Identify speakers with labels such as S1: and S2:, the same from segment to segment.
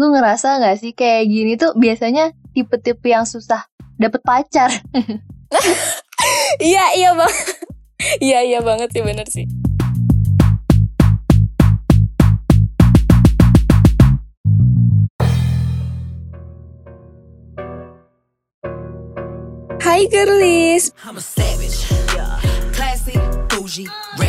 S1: lu ngerasa gak sih kayak gini tuh biasanya tipe-tipe yang susah dapet pacar.
S2: Iya iya bang. Iya iya banget sih bener sih. Hai girlies,
S3: I'm a savage.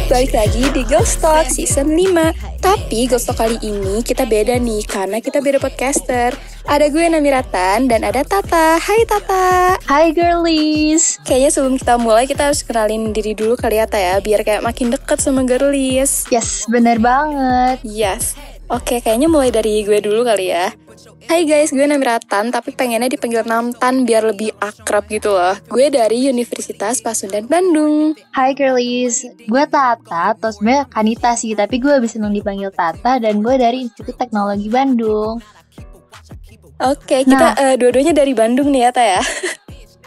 S2: Balik lagi di Girls Talk Season 5 Tapi Girls Talk kali ini kita beda nih Karena kita beda podcaster. Ada gue Namiratan dan ada Tata. Hai Tata.
S1: Hai girlies.
S2: Kayaknya sebelum kita mulai kita harus kenalin diri dulu kali ya Tata ya. Biar kayak makin deket sama girlies.
S1: Yes, bener banget.
S2: Yes Oke, kayaknya mulai dari gue dulu kali ya. Hai guys, gue Namiratan, tapi pengennya dipanggil Namtan biar lebih akrab gitu loh. Gue dari Universitas Pasundan Bandung.
S1: Hai girlies, gue Tata, atau sebenarnya Kanita sih, tapi gue bisa seneng dipanggil Tata dan gue dari Institut Teknologi Bandung.
S2: Oke, kita eh, dua-duanya dari Bandung nih ya, Ta ya.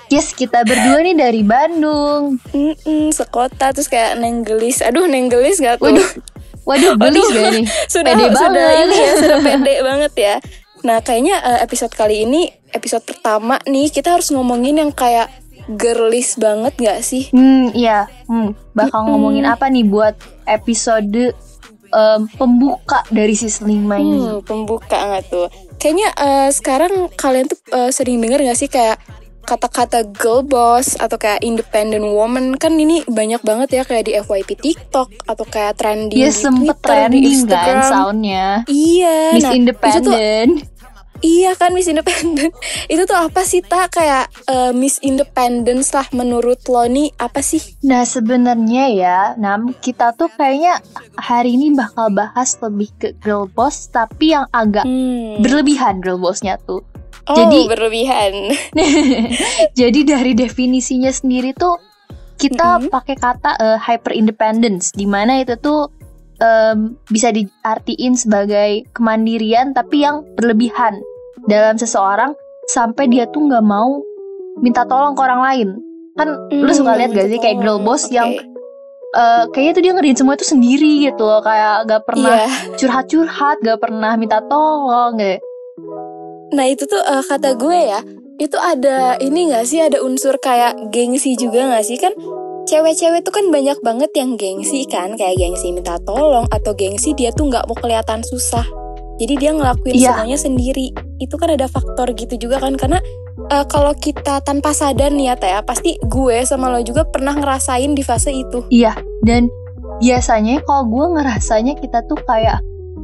S1: Yes, kita berdua nih dari Bandung.
S2: Mm-mm, sekota terus kayak nenggelis. Aduh, nenggelis gak tuh?
S1: Waduh, waduh, gelis gak nih?
S2: sudah
S1: Pede
S2: sudah
S1: banget.
S2: ini ya, sudah pede banget ya. Nah, kayaknya eh, episode kali ini episode pertama nih kita harus ngomongin yang kayak girlies banget gak sih?
S1: Hmm, iya. Hmm, bakal ngomongin apa nih buat episode em, pembuka dari season 5 ini?
S2: Hmm, pembuka nggak tuh? Kayaknya eh, sekarang kalian tuh eh, sering denger nggak sih kayak kata-kata girl boss atau kayak independent woman kan ini banyak banget ya kayak di FYP TikTok atau kayak trending
S1: Dia
S2: di
S1: sempet
S2: Twitter, di
S1: trending kan
S2: Instagram.
S1: soundnya.
S2: Iya,
S1: Miss
S2: nah, itu tuh
S1: Independent.
S2: iya kan Miss Independent. itu tuh apa sih tak kayak eh, Miss Independence lah menurut lo nih apa sih?
S1: Nah sebenarnya ya, Nam, kita tuh kayaknya hari ini bakal bahas lebih ke girl boss, tapi yang agak
S2: Hmm.
S1: berlebihan girl bossnya tuh.
S2: Oh,
S1: jadi-
S2: berlebihan.
S1: Jadi dari definisinya sendiri tuh kita
S2: Mhm.
S1: pakai kata eh, hyper independence, di mana itu tuh em, bisa diartiin sebagai kemandirian tapi yang berlebihan dalam seseorang sampai dia tuh nggak mau minta tolong ke orang lain. Kan lu suka lihat gak sih kayak girl boss
S2: Oke.
S1: yang eh, kayaknya tuh dia ngerjain semua itu sendiri gitu loh, kayak gak pernah
S2: Iya.
S1: curhat-curhat, gak pernah minta tolong gitu.
S2: Nah itu tuh eh, kata gue ya Itu ada ini gak sih? Ada unsur kayak gengsi juga gak sih? Kan cewek-cewek tuh kan banyak banget yang gengsi kan Kayak gengsi minta tolong Atau gengsi dia tuh gak mau kelihatan susah. Jadi dia ngelakuin
S1: Iya.
S2: semuanya sendiri. Itu kan ada faktor gitu juga kan Karena eh, kalau kita tanpa sadar nih ya Teh, Pasti gue sama lo juga pernah ngerasain di fase itu.
S1: Iya, dan biasanya kalau gue ngerasanya kita tuh kayak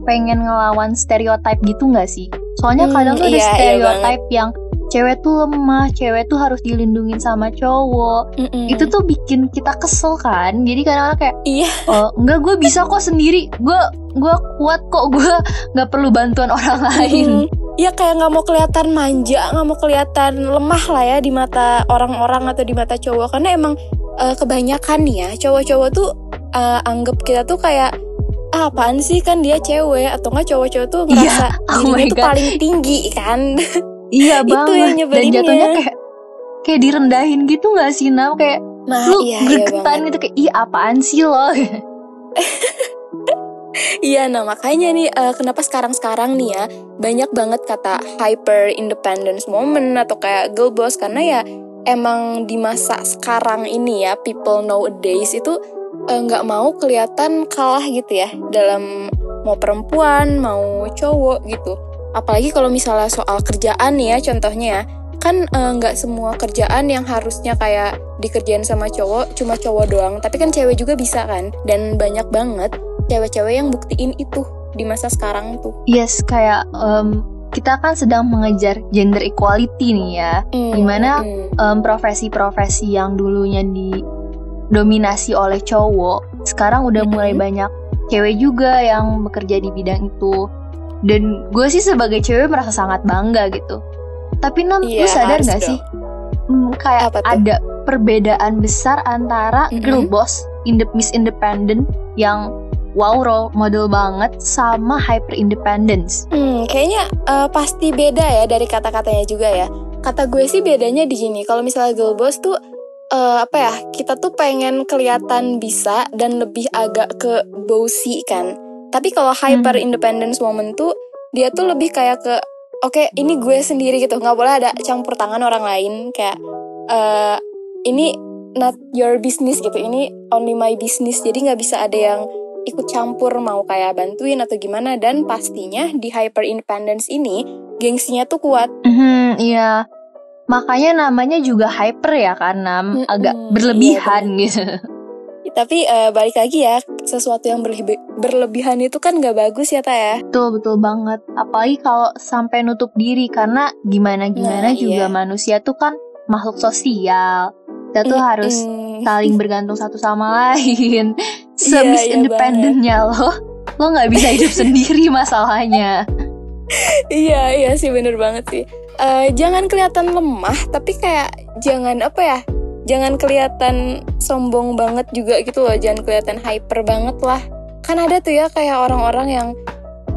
S1: pengen ngelawan stereotype gitu nggak sih? Soalnya
S2: Hmm,
S1: kadang tuh ada
S2: iya, iya
S1: stereotype yang cewek tuh lemah, cewek tuh harus dilindungin sama cowok.
S2: Mm-mm.
S1: Itu tuh bikin kita kesel kan? Jadi kadang-kadang kayak,
S2: Iya.
S1: oh enggak gue bisa kok sendiri, gue gue kuat kok, gue nggak perlu bantuan orang lain.
S2: Mm, Ya kayak nggak mau kelihatan manja, nggak mau kelihatan lemah lah ya di mata orang-orang atau di mata cowok karena emang eh, kebanyakan nih ya cowok-cowok tuh eh, anggap kita tuh kayak ah, apaan sih kan dia cewek atau nggak cowok-cowok tuh
S1: Iya,
S2: ngerasa
S1: oh
S2: dirinya tuh
S1: God.
S2: paling tinggi kan.
S1: Iya
S2: Itu
S1: banget.
S2: yang
S1: Dan
S2: nyebelinnya.
S1: jatuhnya kayak kayak direndahin gitu nggak sih Nam? Kayak
S2: Nah
S1: lu
S2: iya iya
S1: gregetan
S2: banget.
S1: gitu kayak ih apaan sih lo?
S2: Iya, nah makanya nih eh, kenapa sekarang-sekarang nih ya banyak banget kata hyper independence woman atau kayak girl boss karena ya emang di masa sekarang ini ya people nowadays itu nggak mau kelihatan kalah gitu ya dalam mau perempuan mau cowok gitu. Apalagi kalau misalnya soal kerjaan nih ya contohnya ya kan eh, nggak semua kerjaan yang harusnya kayak dikerjain sama cowok cuma cowok doang tapi kan cewek juga bisa kan dan banyak banget cewek-cewek yang buktiin itu di masa sekarang tuh.
S1: Yes, kayak em, kita kan sedang mengejar gender equality nih ya.
S2: Mm,
S1: Di mana
S2: mm.
S1: Em, profesi-profesi yang dulunya didominasi oleh cowok, sekarang udah
S2: Mm-mm.
S1: mulai banyak cewek juga yang bekerja di bidang itu. Dan gue sih sebagai cewek merasa sangat bangga gitu. Tapi Nam, lu
S2: Iya,
S1: sadar gak
S2: dong.
S1: sih? Hmm, kayak ada perbedaan besar antara
S2: Mm-mm.
S1: girl boss, indep Miss Independent yang wow role model banget sama hyper independence.
S2: Hmm, kayaknya eh, pasti beda ya dari kata-katanya juga ya. Kata gue sih bedanya di gini. Kalau misalnya girl boss tuh eh, apa ya? Kita tuh pengen kelihatan bisa dan lebih agak ke bossy kan. Tapi kalau hyper
S1: Hmm.
S2: independence woman tuh dia tuh lebih kayak ke oke ini gue sendiri gitu nggak boleh ada campur tangan orang lain kayak eh ini not your business gitu ini only my business jadi nggak bisa ada yang ikut campur mau kayak bantuin atau gimana dan pastinya di hyper independence ini gengsinya tuh kuat
S1: Mhm, iya. Makanya namanya juga hyper ya karena
S2: Mm-mm,
S1: agak
S2: iya,
S1: berlebihan gitu.
S2: tapi eh, balik lagi ya sesuatu yang berlebi- berlebihan itu kan nggak bagus ya ta ya
S1: Betul betul banget. Apalagi kalau sampai nutup diri karena gimana gimana
S2: Nah,
S1: juga
S2: iya.
S1: manusia tuh kan makhluk sosial. Kita tuh
S2: Mm-mm.
S1: harus saling bergantung satu sama lain.
S2: Iya,
S1: Sebis
S2: iya
S1: independennya lo, lo nggak bisa hidup sendiri masalahnya.
S2: Iya iya sih bener banget sih. Eh, jangan kelihatan lemah tapi kayak jangan apa ya? Jangan kelihatan sombong banget juga gitu loh. Jangan kelihatan hyper banget lah. Kan ada tuh ya kayak orang-orang yang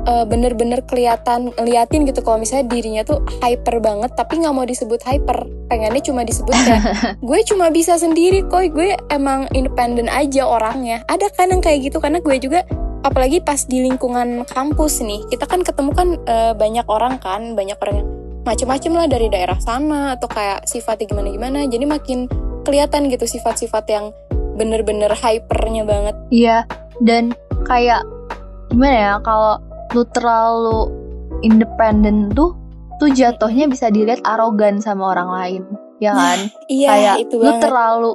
S2: eh, bener-bener kelihatan ngeliatin gitu kalau misalnya dirinya tuh hyper banget tapi nggak mau disebut hyper. Pengennya cuma disebut kayak gue cuma bisa sendiri koi gue emang independen aja orangnya. Ada kan yang kayak gitu karena gue juga apalagi pas di lingkungan kampus nih kita kan ketemu kan eh, banyak orang kan banyak orang yang macem-macem lah dari daerah sana atau kayak sifatnya gimana-gimana jadi makin kelihatan gitu sifat-sifat yang bener-bener hypernya banget.
S1: Iya, dan kayak gimana ya kalau lu terlalu independen tuh tuh jatuhnya bisa dilihat arogan sama orang lain, ya kan?
S2: iya
S1: kayak
S2: itu
S1: lu
S2: banget.
S1: terlalu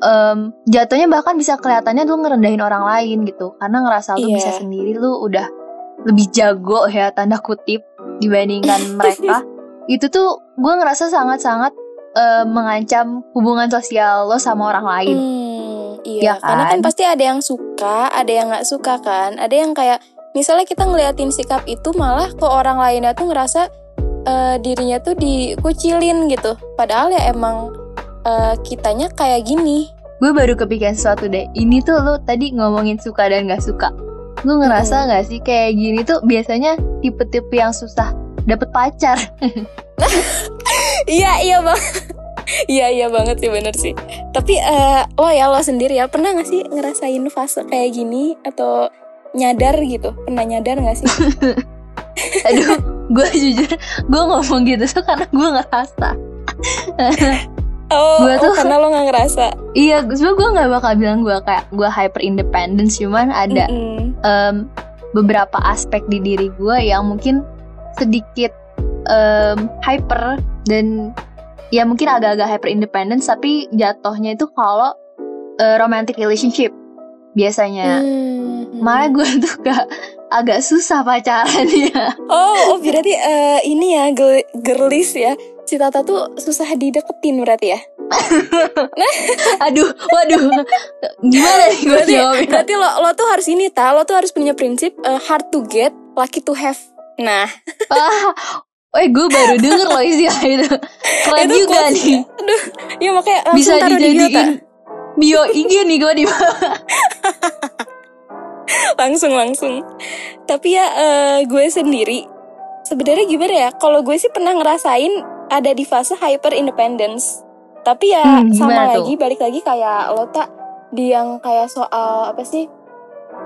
S1: em, jatuhnya bahkan bisa kelihatannya lu ngerendahin orang lain gitu. Karena ngerasa lu
S2: Iya.
S1: bisa sendiri lu udah lebih jago ya tanda kutip dibandingkan mereka itu tuh gue ngerasa sangat-sangat eh, mengancam hubungan sosial lo sama orang lain
S2: Hmm,
S1: Ya
S2: iya, karena kan
S1: kan?
S2: pasti ada yang suka, ada yang nggak suka kan. Ada yang kayak misalnya kita ngeliatin sikap itu malah ke orang lainnya tuh ngerasa eh, dirinya tuh dikucilin gitu. Padahal ya emang eh, kitanya kayak gini.
S1: gue baru kepikiran sesuatu deh ini tuh lo tadi ngomongin suka dan gak suka lu ngerasa nggak sih kayak gini tuh biasanya tipe-tipe yang susah dapet pacar
S2: Iya iya bang. Iya iya banget sih bener sih. Tapi eh lo ya lo sendiri ya pernah nggak sih ngerasain fase kayak gini atau nyadar gitu? Pernah nyadar nggak sih?
S1: aduh gue jujur gue ngomong gitu tuh karena gue ngerasa
S2: Oh,
S1: Gua
S2: oh,
S1: tuh-
S2: karena lo nggak ngerasa.
S1: iya sebenernya gue nggak bakal bilang gue kayak gue hyper independence cuman ada
S2: Mm-mm.
S1: em, beberapa aspek di diri gue yang mungkin sedikit em, hyper dan ya mungkin agak-agak hyper independence tapi jatuhnya itu kalau eh, romantic relationship biasanya
S2: Hmm.
S1: makanya gue tuh gak agak susah pacaran ya
S2: Oh, oh berarti eh, ini ya girl, girlies ya. Si Tata tuh susah dideketin berarti ya.
S1: aduh waduh gimana nih gue
S2: Berarti,
S1: jawabnya
S2: berarti lo lo tuh harus ini ta, lo tuh harus punya prinsip eh, hard to get, lucky to have. Nah,
S1: ah, eh gue baru denger loh istilah itu keren
S2: itu
S1: juga nih
S2: Aduh, ya makanya langsung
S1: bisa
S2: taruh di bio, Ta.
S1: dijadiin bio IG nih gue di
S2: langsung langsung. Tapi ya eh, gue sendiri sebenarnya gimana ya? Kalau gue sih pernah ngerasain ada di fase hyper independence. Tapi ya
S1: Hmm,
S2: sama
S1: tuh?
S2: lagi balik lagi kayak lo tak di yang kayak soal apa sih?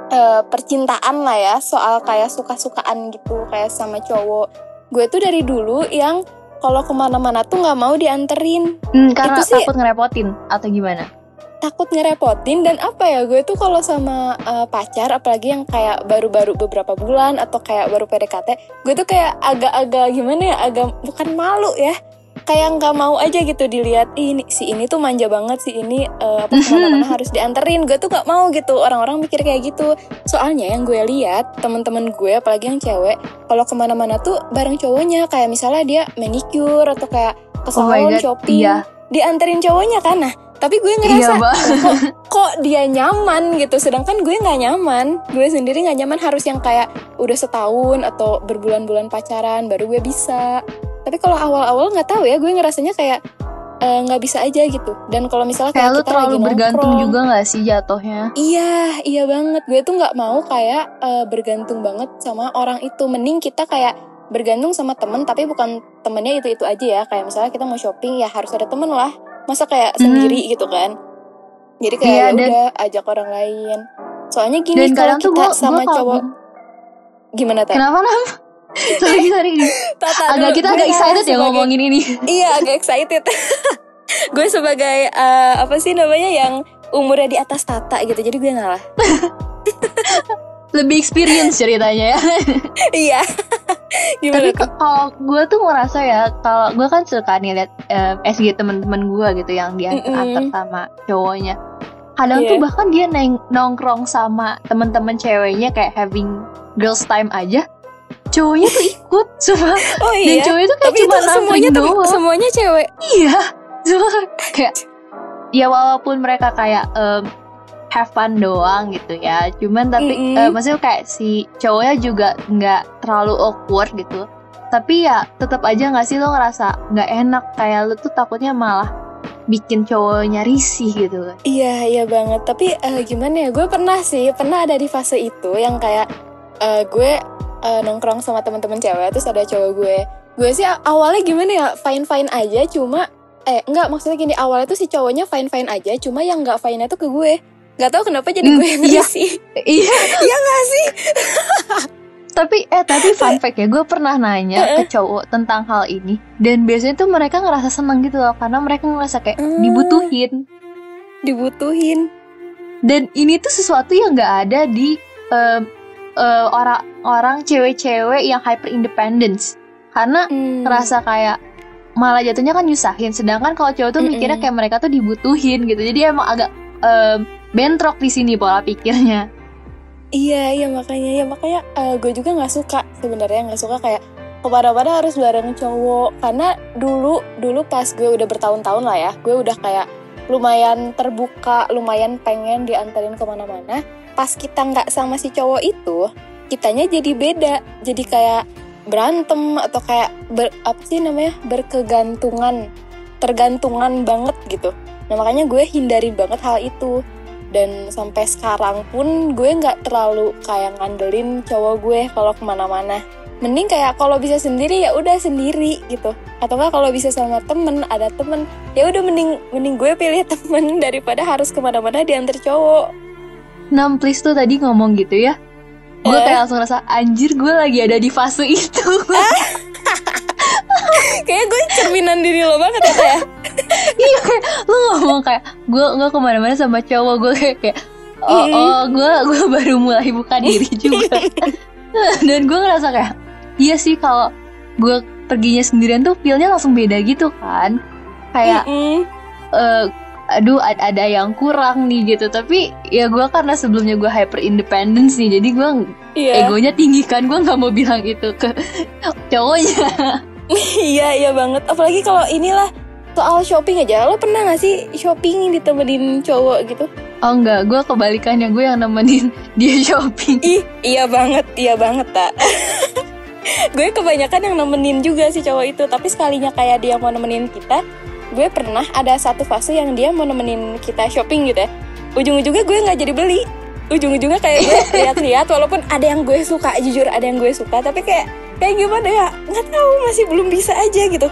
S2: Eh, percintaan lah ya, soal kayak suka-sukaan gitu kayak sama cowok. Gue tuh dari dulu yang kalau ke mana-mana tuh nggak mau dianterin
S1: Hmm, karena
S2: Itu sih-
S1: takut ngerepotin atau gimana
S2: takut ngerepotin dan apa ya gue tuh kalau sama uh, pacar apalagi yang kayak baru-baru beberapa bulan atau kayak baru PDKT gue tuh kayak agak-agak gimana ya agak bukan malu ya kayak nggak mau aja gitu dilihat "Ih, ini si ini tuh manja banget si ini uh, apa ke mana-mana harus dianterin. Gue tuh nggak mau gitu orang-orang mikir kayak gitu. Soalnya yang gue lihat teman-teman gue apalagi yang cewek kalau ke mana-mana tuh bareng cowoknya kayak misalnya dia manicure atau kayak ke
S1: Oh
S2: salon
S1: God,
S2: shopping
S1: iya.
S2: dianterin cowoknya kan? Nah tapi gue
S1: iya
S2: ngerasa
S1: bang
S2: kok, kok dia nyaman? gitu. Sedangkan gue nggak nyaman. Gue sendiri nggak nyaman harus yang kayak udah setahun atau berbulan-bulan pacaran baru gue bisa tapi kalau awal-awal nggak tahu ya gue ngerasanya kayak eh, nggak bisa aja gitu. Dan kalau misalnya
S1: kayak
S2: kayak
S1: lu
S2: kita
S1: terlalu
S2: lagi
S1: bergantung
S2: nongkrong,
S1: juga gak sih jatuhnya?
S2: Iya iya banget. Gue tuh nggak mau kayak eh, bergantung banget sama orang itu. Mending kita kayak bergantung sama temen tapi bukan temennya itu itu aja ya. Kayak misalnya kita mau shopping ya harus ada temen lah. Masa kayak
S1: Hmm.
S2: sendiri gitu kan? Jadi kayak
S1: Iya,
S2: ya
S1: dan-
S2: udah ajak orang lain. Soalnya gini kalau kita
S1: gue
S2: sama cowok gimana tak
S1: kenapa nam sorry sorry
S2: Tata
S1: agak
S2: dulu.
S1: kita agak excited ya
S2: sebagai-
S1: ngomongin ini
S2: Iya agak excited. gue sebagai eh, apa sih namanya yang umurnya di atas Tata gitu. Jadi gue ngalah.
S1: lebih experience ceritanya ya
S2: iya. Gimana
S1: tapi kalau gue tuh ngerasa ya kalau gue kan suka nih liat eh, SG temen-temen gue gitu yang diantar-antar
S2: Mm-mm.
S1: sama cowoknya kadang
S2: Iya.
S1: tuh bahkan dia neng nongkrong sama temen-temen ceweknya kayak having girls time aja cowoknya tuh ikut semua
S2: Oh
S1: dan
S2: iya.
S1: cowoknya tuh kayak
S2: Tapi
S1: cuma
S2: itu semuanya
S1: doang
S2: semuanya cewek.
S1: iya cuma kayak ya walaupun mereka kayak em, have fun doang gitu ya cuman tapi
S2: Mm-mm.
S1: eh, maksudnya kayak si cowoknya juga nggak terlalu awkward gitu tapi ya tetap aja nggak sih lo ngerasa nggak enak kayak lo tuh takutnya malah bikin cowoknya risih gitu kan
S2: Iya iya banget. Tapi eh, gimana ya? Gue pernah sih pernah ada di fase itu yang kayak eh, gue eh, nongkrong sama teman-teman cewek terus ada cowok gue. Gue sih awalnya gimana ya? Fine fine aja. Cuma eh enggak maksudnya gini awalnya tuh si cowoknya fine fine aja. Cuma yang nggak fine itu ke gue. Gak tau kenapa jadi
S1: Hmm,
S2: gue yang
S1: iya.
S2: risih.
S1: iya
S2: Iya gak sih?
S1: tapi eh tapi fun fact ya gue pernah nanya ke cowok tentang hal ini dan biasanya tuh mereka ngerasa seneng gitu loh karena mereka ngerasa kayak
S2: Hmm.
S1: dibutuhin
S2: Dibutuhin.
S1: dan ini tuh sesuatu yang nggak ada di em, eh, orang-orang cewek-cewek yang hyper independence. Karena
S2: Hmm.
S1: ngerasa kayak malah jatuhnya kan nyusahin. Sedangkan kalau cowok tuh
S2: Mm-mm.
S1: mikirnya kayak mereka tuh dibutuhin gitu. Jadi emang agak em, bentrok di sini pola pikirnya.
S2: Iya iya makanya ya makanya eh, gue juga nggak suka sebenarnya nggak suka kayak kepada-pada harus bareng cowok. Karena dulu dulu pas gue udah bertahun-tahun lah ya gue udah kayak lumayan terbuka lumayan pengen diantarin ke mana-mana pas kita nggak sama si cowok itu kitanya jadi beda. Jadi kayak berantem atau kayak ber, apa sih namanya berkegantungan tergantungan banget gitu. Nah makanya gue hindarin banget hal itu. Dan sampai sekarang pun gue nggak terlalu kayak ngandelin cowok gue kalau ke mana-mana. Mending kayak kalau bisa sendiri ya udah sendiri gitu. Atau enggak kalau bisa sama temen ada temen ya udah mending mending gue pilih temen daripada harus ke mana-mana diantar cowok
S1: Nam please tuh tadi ngomong gitu ya. Gue
S2: Eh?
S1: kayak langsung rasa anjir gue lagi ada di fase itu.
S2: Kayak gue cerminan diri lo banget ya ya?
S1: Iya lu ngomong kayak gue nggak ke mana-mana sama cowok. Gue kayak kayak oh oh gue gue baru mulai buka diri juga. Dan gue ngerasa kayak iya sih kalau gue perginya sendirian tuh feelnya langsung beda gitu kan. Kayak eh, aduh ad- ada yang kurang nih gitu. Tapi ya gue karena sebelumnya gue hyper independence nih jadi gue
S2: iya.
S1: egonya tinggi kan. Gue nggak mau bilang itu ke cowoknya.
S2: Iya iya banget. Apalagi kalau inilah soal shopping aja. Lo pernah gak sih shopping ditemenin cowok gitu?
S1: Oh enggak gue kebalikannya. Gue yang nemenin dia shopping.
S2: Ih, iya banget, iya banget, tak. gue kebanyakan yang nemenin juga sih cowok itu, tapi sekalinya kayak dia mau nemenin kita, gue pernah ada satu fase yang dia mau nemenin kita shopping gitu ya. Ujung-ujungnya gue nggak jadi beli. Ujung-ujungnya kayak gue lihat-lihat, walaupun ada yang gue suka, jujur ada yang gue suka, tapi kayak kayak gimana ya, nggak tahu masih belum bisa aja gitu.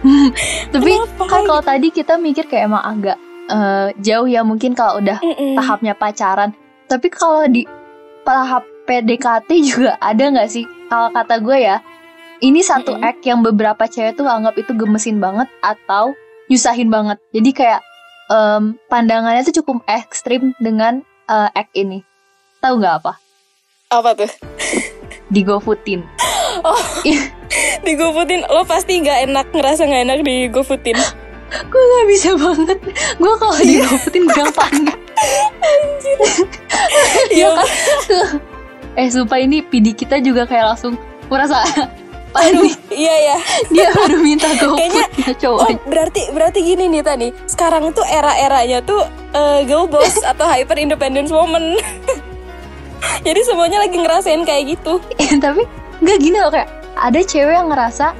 S1: tapi
S2: Kenapa
S1: kan kalau tadi kita mikir kayak emang agak eh, jauh ya mungkin kalau udah
S2: Mm-mm.
S1: tahapnya pacaran tapi kalau di tahap PDKT juga ada nggak sih kalau kata gue ya ini satu
S2: Mm-mm.
S1: act yang beberapa cewek tuh anggap itu gemesin banget atau nyusahin banget. Jadi kayak em, pandangannya tuh cukup ekstrim dengan eh, act ini. Tahu nggak apa?
S2: Apa tuh?
S1: di GoFoodin
S2: Di GoFoodin, lo pasti nggak enak ngerasa nggak enak di GoFoodin.
S1: gue nggak bisa banget. Gue kalau di GoFoodin gue yang panik
S2: Iya.
S1: kan? Eh sumpah ini PD kita juga kayak langsung merasa panik
S2: Iya ya.
S1: dia baru minta GoFood
S2: Kayaknya-
S1: ya
S2: Oh
S1: cowok
S2: berarti berarti gini nih tadi. Sekarang tuh era-eranya tuh eh, girl boss atau hyper independence woman. Jadi semuanya lagi ngerasain kayak gitu.
S1: tapi nggak gini loh kayak ada cewek yang ngerasa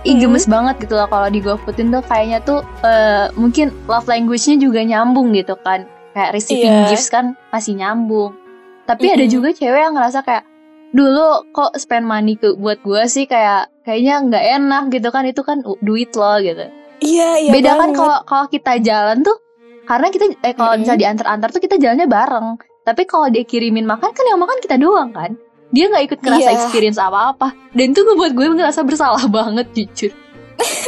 S1: Ih
S2: Hmm.
S1: gemes banget gitu loh kalau di GoFoodin tuh kayaknya tuh eh, mungkin love language-nya juga nyambung gitu kan kayak receiving
S2: Iya.
S1: gifts kan masih nyambung tapi ada
S2: Mm-mm.
S1: juga cewek yang ngerasa kayak dulu kok spend money ke buat gue sih kayak kayaknya nggak enak gitu kan itu kan duit lo gitu.
S2: Iya iya.
S1: beda kan kalau kalau kita jalan tuh karena kita eh kalau misalnya diantar-antar tuh kita jalannya bareng. Tapi kalau dia kirimin makan kan yang makan kita doang kan. Dia nggak ikut ngerasa
S2: Iya.
S1: experience apa-apa. Dan itu ngebuat gue ngerasa bersalah banget jujur.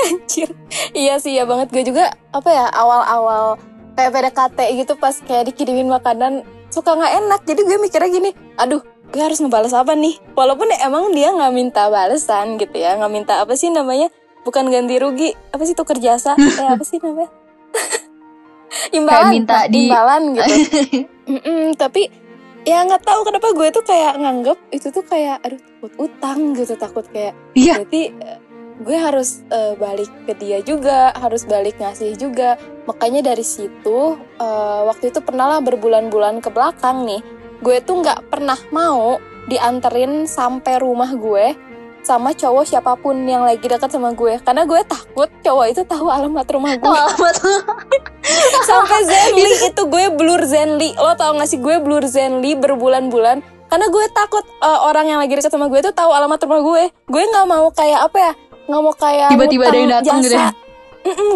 S2: Anjir. Iya sih ya banget. Gue juga apa ya awal-awal kayak PDKT gitu pas kayak dikirimin makanan suka nggak enak. Jadi gue mikirnya gini aduh gue harus ngebales apa nih? Walaupun ya emang dia nggak minta balesan gitu ya nggak minta apa sih namanya? Bukan ganti rugi. Apa sih tuker jasa? Eh apa sih namanya? Imbalan
S1: Kayak minta di-
S2: imbalan gitu. Mm-mm, tapi ya nggak tahu kenapa gue tuh kayak nganggep itu tuh kayak aduh takut utang gitu. Takut kayak
S1: iya.
S2: berarti eh, gue harus eh, balik ke dia juga harus balik ngasih juga. Makanya dari situ eh, waktu itu pernah lah berbulan-bulan ke belakang nih gue tuh nggak pernah mau dianterin sampai rumah gue sama cowok siapa pun yang lagi dekat sama gue. Karena gue takut cowok itu tahu alamat rumah gue.
S1: Alamat
S2: sampai Zenly itu gue blur Zenly lo tau gak sih gue blur Zenly berbulan-bulan? Karena gue takut eh, orang yang lagi dekat sama gue tuh tahu alamat rumah gue. Gue nggak mau kayak apa ya? Nggak mau kayak
S1: Tiba-tiba ada yang datang gitu ya?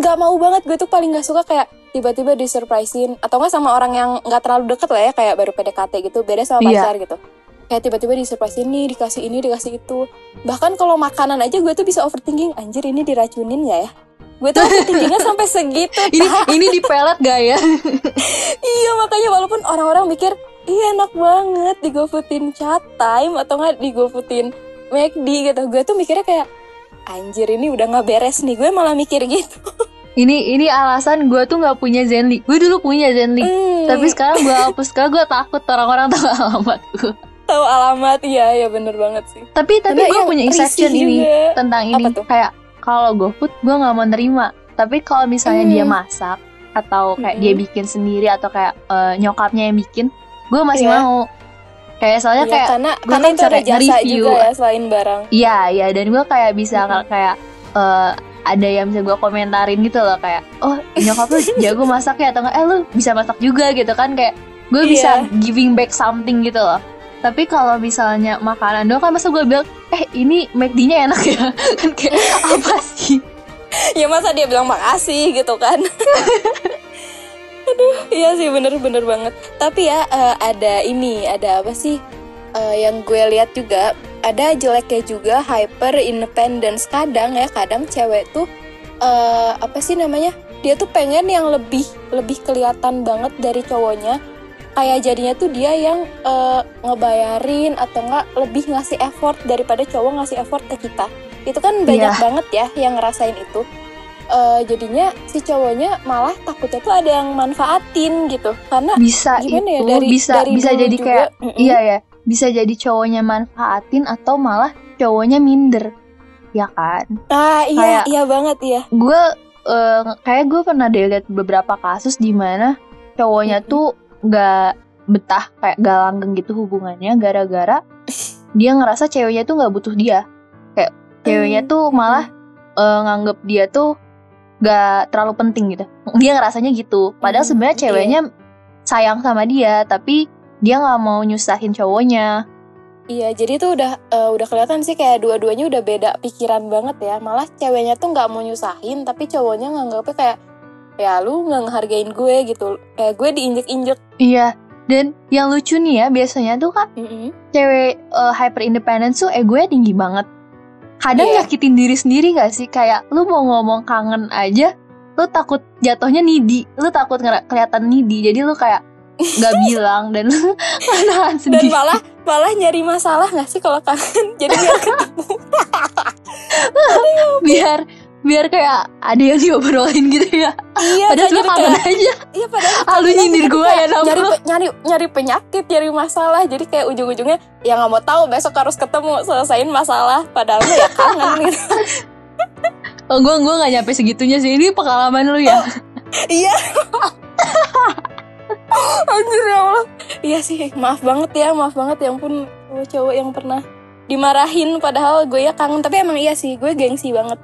S2: Nggak mau banget. Gue tuh paling nggak suka kayak tiba-tiba disurprisein. Atau nggak sama orang yang nggak terlalu deket lah ya kayak baru PDKT gitu beda sama
S1: Iya.
S2: pacar gitu. Kayak tiba-tiba disurprisein nih dikasih ini dikasih itu. Bahkan kalau makanan aja gue tuh bisa overthinking anjir ini diracunin nggak ya? Gue tuh overthinkingnya sampai segitu
S1: ini ini di pelet gak ya?
S2: Iya makanya walaupun orang-orang mikir iya enak banget digofoodin chat time atau nggak digofoodin McD gitu. Gue tuh mikirnya kayak anjir ini udah nggak beres nih. Gue malah mikir gitu
S1: ini ini alasan gue tuh nggak punya Zenly gue dulu punya Zenly
S2: Hmm,
S1: tapi sekarang gue hapus karena gue takut orang-orang tahu alamat gue
S2: tahu alamat iya ya bener banget sih
S1: tapi tapi gue
S2: yang
S1: punya exception ini
S2: juga.
S1: tentang ini
S2: Apa tuh?
S1: kayak kalau GoFood gue nggak mau terima tapi kalau misalnya
S2: Hmm.
S1: dia masak atau kayak
S2: Mm-mm.
S1: dia bikin sendiri atau kayak eh, nyokapnya yang bikin gue masih
S2: Iya.
S1: mau kayak soalnya
S2: Iya,
S1: kayak
S2: karena
S1: gue
S2: karena
S1: kan
S2: itu ada jasa juga ya selain barang
S1: Iya, iya dan gue kayak bisa
S2: Mm-mm.
S1: kayak eh, ada yang bisa gue komentarin gitu loh kayak oh nyokap lu jago masak ya atau enggak eh lu bisa masak juga gitu kan kayak gue
S2: Iya.
S1: bisa giving back something gitu loh. Tapi kalau misalnya makanan doang kan masa gue bilang eh ini McD-nya enak ya? Kan kayak apa sih?
S2: Ya masa dia bilang makasih gitu kan? Aduh iya sih bener-bener banget. Tapi ya eh, ada ini ada apa sih eh, yang gue lihat juga ada jeleknya juga hyper independence kadang ya kadang cewek tuh eh, apa sih namanya dia tuh pengen yang lebih lebih kelihatan banget dari cowoknya. Kayak jadinya tuh dia yang eh, ngebayarin atau enggak lebih ngasih effort daripada cowok ngasih effort ke kita. Itu kan banyak
S1: Iya.
S2: banget ya yang ngerasain itu. Eh, jadinya si cowoknya malah takutnya tuh ada yang manfaatin gitu. Karena
S1: bisa
S2: gimana ya
S1: itu
S2: dari
S1: bisa
S2: dari
S1: bisa jadi
S2: juga,
S1: kayak
S2: mm-mm.
S1: iya ya bisa jadi cowoknya manfaatin atau malah cowoknya minder. Ya kan?
S2: Ah iya
S1: kayak-
S2: iya banget iya.
S1: gue eh, kayak gue pernah deh lihat beberapa kasus di mana cowoknya
S2: Mhm.
S1: tuh nggak betah kayak gak langgeng gitu hubungannya gara-gara dia ngerasa ceweknya tuh nggak butuh dia. Kayak ceweknya
S2: Hmm,
S1: tuh malah eh, nganggep dia tuh gak terlalu penting gitu. Dia ngerasanya gitu. Padahal
S2: Hmm,
S1: sebenarnya
S2: iya.
S1: ceweknya sayang sama dia tapi dia nggak mau nyusahin cowoknya
S2: iya jadi tuh udah eh, udah kelihatan sih kayak dua-duanya udah beda pikiran banget ya malah ceweknya tuh nggak mau nyusahin tapi cowoknya nganggapnya kayak ya lu nggak ngehargain gue gitu kayak gue diinjek-injek
S1: iya dan yang lucu nih ya biasanya tuh kan
S2: Mm-mm.
S1: cewek uh, hyper independence tuh egonya tinggi banget. Kadang
S2: Iya.
S1: nyakitin diri sendiri gak sih? Kayak lu mau ngomong kangen aja, lu takut jatuhnya needy, lu takut kelihatan needy, jadi lu kayak nggak bilang dan menahan
S2: dan
S1: sendiri.
S2: malah malah nyari masalah nggak sih kalau kangen jadi biar ketemu
S1: biar biar kayak ada yang diobrolin gitu ya.
S2: iya
S1: Padahal
S2: jadi
S1: kangen
S2: kayak-
S1: aja.
S2: Iya padahal
S1: Ah, lu
S2: kangen
S1: nyindir
S2: kayak
S1: ya, Nam.
S2: nyari, nyari nyari penyakit, nyari masalah. Jadi kayak ujung-ujungnya ya nggak mau tahu besok harus ketemu selesaiin masalah. Padahal ya kangen gitu.
S1: Oh, gua gua nggak nyampe segitunya sih. Ini pengalaman lu ya.
S2: Iya. Anjir ya Allah. Iya sih, maaf banget ya, maaf banget. Ya ampun cowok-cowok yang pernah dimarahin padahal gue ya kangen. Tapi emang iya sih gue gengsi banget.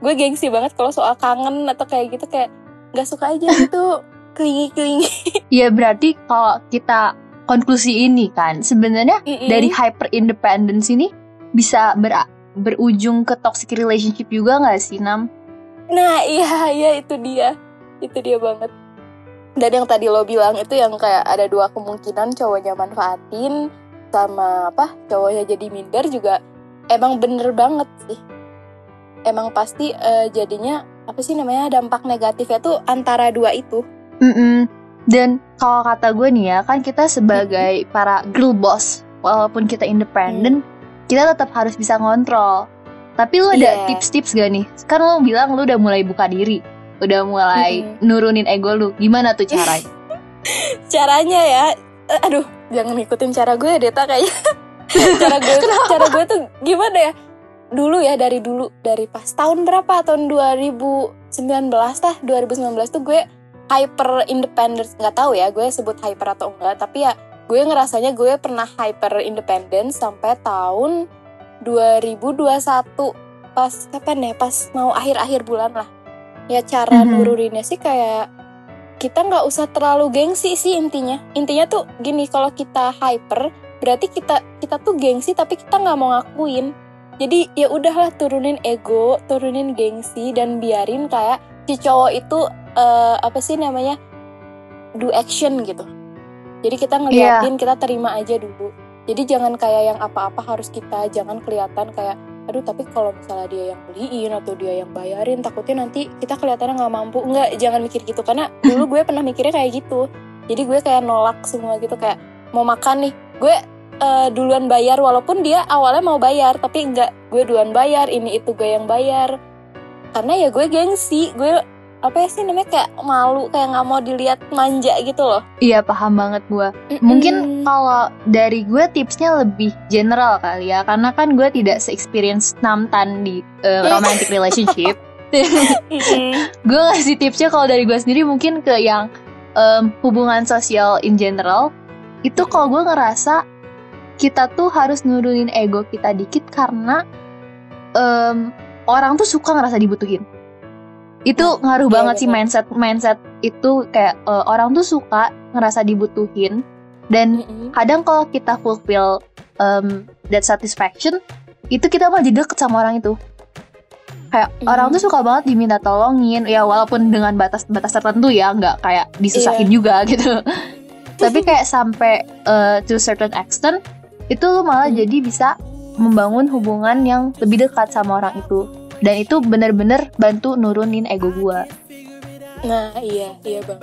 S2: Gue gengsi banget kalau soal kangen atau kayak gitu kayak nggak suka aja gitu. Kelingi kelingi
S1: Iya berarti kalau kita konklusi ini kan sebenarnya dari hyper independence ini bisa ber- berujung ke toxic relationship juga nggak sih Nam?
S2: Nah iya iya itu dia. Itu dia banget Dan yang tadi lo bilang itu yang kayak ada dua kemungkinan cowoknya manfaatin sama apa cowoknya jadi minder juga emang bener banget sih emang pasti eh, jadinya apa sih namanya dampak negatifnya tuh antara dua itu
S1: Mm-mm. Dan kalau kata gue nih ya, kan kita sebagai para girl boss, walaupun kita independen, kita tetap harus bisa ngontrol. Tapi lu ada
S2: Iya.
S1: tips-tips gak nih? Kan lu bilang lu udah mulai buka diri, udah mulai
S2: Mm-mm.
S1: nurunin ego lu. Gimana tuh caranya?
S2: caranya ya eh, aduh jangan ngikutin cara gue Deta kayaknya. Cara gue cara gue tuh gimana ya? Dulu ya dari dulu dari pas tahun berapa? Tahun 2019 lah. 2019 tuh gue hyper independent nggak tahu ya gue sebut hyper atau enggak tapi ya gue ngerasanya gue pernah hyper independent sampai tahun 2021 pas kapan ya? Pas mau akhir-akhir bulan lah ya cara
S1: Mhm.
S2: nuruninnya sih kayak kita nggak usah terlalu gengsi sih intinya. Intinya tuh gini kalau kita hyper berarti kita kita tuh gengsi tapi kita nggak mau ngakuin. Jadi ya udahlah turunin ego turunin gengsi dan biarin kayak si cowok itu eh, apa sih namanya do action gitu. Jadi kita ngeliatin kita terima aja dulu. Jadi jangan kayak yang apa-apa harus kita jangan kelihatan kayak aduh tapi kalau misalnya dia yang beliin atau dia yang bayarin takutnya nanti kita kelihatannya nggak mampu. Nggak jangan mikir gitu. Karena dulu gue pernah mikirnya kayak gitu. Jadi gue kayak nolak semua gitu kayak mau makan nih. Gue eh, duluan bayar walaupun dia awalnya mau bayar tapi nggak. Gue duluan bayar ini itu gue yang bayar. Karena ya gue gengsi. Gue apa ya sih namanya kayak malu kayak nggak mau dilihat manja gitu loh.
S1: Iya paham banget gue. Mungkin kalau dari gue tipsnya lebih general kali ya, karena kan gue tidak se-experience Namtan di uh, romantic relationship. gue ngasih tipsnya kalau dari gue sendiri mungkin ke yang em, hubungan sosial in general. Itu kalau gue ngerasa kita tuh harus nurunin ego kita dikit karena em, orang tuh suka ngerasa dibutuhin itu ngaruh
S2: Iya,
S1: banget sih
S2: betul.
S1: mindset mindset itu kayak eh, orang tuh suka ngerasa dibutuhin dan
S2: Mm-mm.
S1: kadang kalau kita fulfill um, that satisfaction itu kita malah jadi deket sama orang itu kayak
S2: Hmm.
S1: orang tuh suka banget diminta tolongin ya walaupun dengan batas-batas tertentu ya nggak kayak disusahin
S2: Iya.
S1: juga gitu tapi kayak sampai uh, to certain extent itu lu malah
S2: Hmm.
S1: jadi bisa membangun hubungan yang lebih dekat sama orang itu dan itu bener-bener bantu nurunin ego gua
S2: Nah iya iya bang.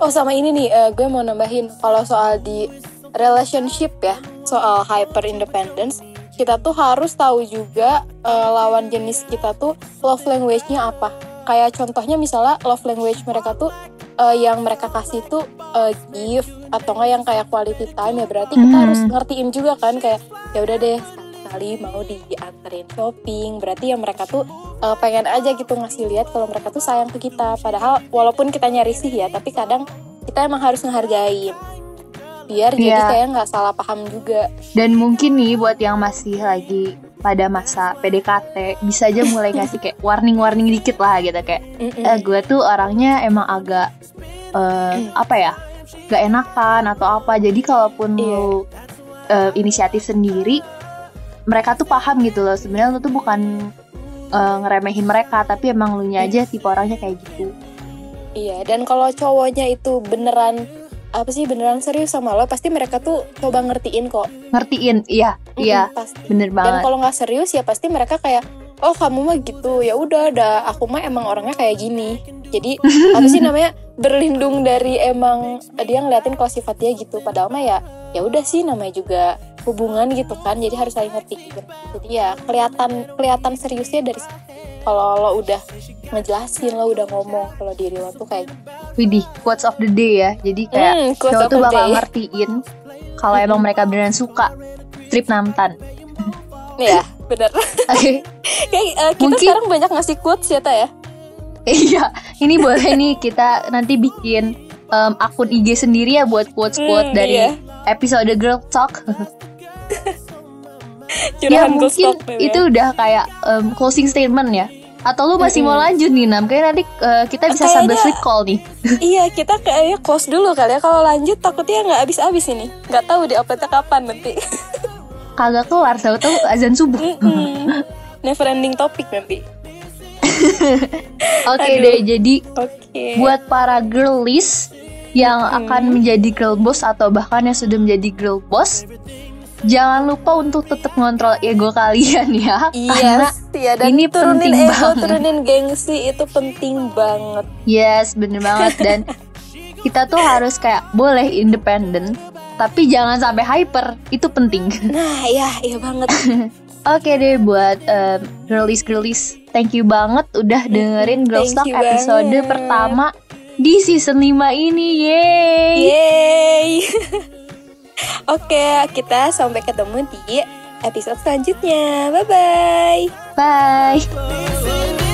S2: Oh sama ini nih eh, gue mau nambahin kalau soal di relationship ya soal hyper independence kita tuh harus tahu juga eh, lawan jenis kita tuh love language-nya apa. Kayak contohnya misalnya love language mereka tuh eh, yang mereka kasih tuh eh, gift atau enggak yang kayak quality time ya berarti kita harus ngertiin juga kan kayak ya udah deh sekali mau dianterin shopping. Berarti ya mereka tuh uh, pengen aja gitu ngasih lihat kalau mereka tuh sayang ke kita. Padahal walaupun kita risih ya tapi kadang kita emang harus ngehargain. Biar jadi
S1: Iya.
S2: kayak nggak salah paham juga.
S1: Dan mungkin nih buat yang masih lagi pada masa PDKT bisa aja mulai ngasih kayak warning-warning dikit lah gitu. Kayak
S2: Mm-mm.
S1: eh, gue tuh orangnya emang agak eh, apa ya gak enakan atau apa. Jadi kalaupun
S2: Iya.
S1: lu eh, inisiatif sendiri mereka tuh paham gitu loh. Sebenarnya lu tuh bukan eh, ngeremehin mereka tapi emang lu nya aja tipe orangnya kayak gitu.
S2: Iya dan kalau cowoknya itu beneran apa sih beneran serius sama lo pasti mereka tuh coba ngertiin kok.
S1: Ngertiin iya iya
S2: Mm-mm, pasti.
S1: bener
S2: dan
S1: banget.
S2: kalau nggak serius ya pasti mereka kayak oh kamu mah gitu ya udah ada aku mah emang orangnya kayak gini. Jadi apa sih namanya berlindung dari emang dia ngeliatin kalau sifat dia gitu. Padahal mah ya ya udah sih namanya juga hubungan gitu kan jadi harus saling ngerti jadi ya kelihatan kelihatan seriusnya dari kalau lo udah ngejelasin lo udah ngomong kalau diri lo tuh kayak gitu.
S1: Widih quotes of the day ya jadi kayak
S2: Hmm,
S1: cowok tuh bakal
S2: day.
S1: ngertiin kalau emang mereka beneran suka trip namtan
S2: ya bener
S1: Oke,
S2: kayak eh, kita
S1: Mungkin-
S2: sekarang banyak ngasih quotes ya Ta, ya
S1: iya, ini boleh nih kita nanti bikin em, akun IG sendiri ya buat quotes-quotes
S2: Hmm,
S1: dari
S2: iya.
S1: episode Girl Talk. ya mungkin
S2: ya.
S1: itu udah kayak em, closing statement ya. Atau lu masih mau
S2: Mm-mm.
S1: lanjut nih Nam? Kayaknya nanti eh, kita bisa
S2: Kayaknya-
S1: sambil sleep call nih.
S2: Iya kita kayaknya close dulu kali ya Kalau lanjut takutnya nggak habis-habis ini Nggak tahu di uploadnya kapan nanti
S1: Kagak kelar, tahu-tahu azan subuh.
S2: Mm-mm. Never ending topik nanti
S1: Oke
S2: Aduh.
S1: deh, jadi
S2: Oke
S1: buat para girlies yang
S2: Mm-mm.
S1: akan menjadi girl boss atau bahkan yang sudah menjadi girl boss jangan lupa untuk tetap ngontrol ego kalian ya.
S2: Iya, ya, dan
S1: ini
S2: turunin
S1: penting
S2: ego,
S1: banget.
S2: turunin gengsi itu penting banget.
S1: Yes, bener banget dan kita tuh harus kayak boleh independen, tapi jangan sampai hyper. Itu penting.
S2: Nah, ya, iya banget.
S1: Oke deh buat um, girlies girlies, thank you banget udah dengerin Girls Talk episode
S2: banget.
S1: pertama di season 5 ini. Yeay.
S2: Yeay. Oke, kita sampai ketemu di episode selanjutnya. Bye bye.
S1: Bye.
S3: It's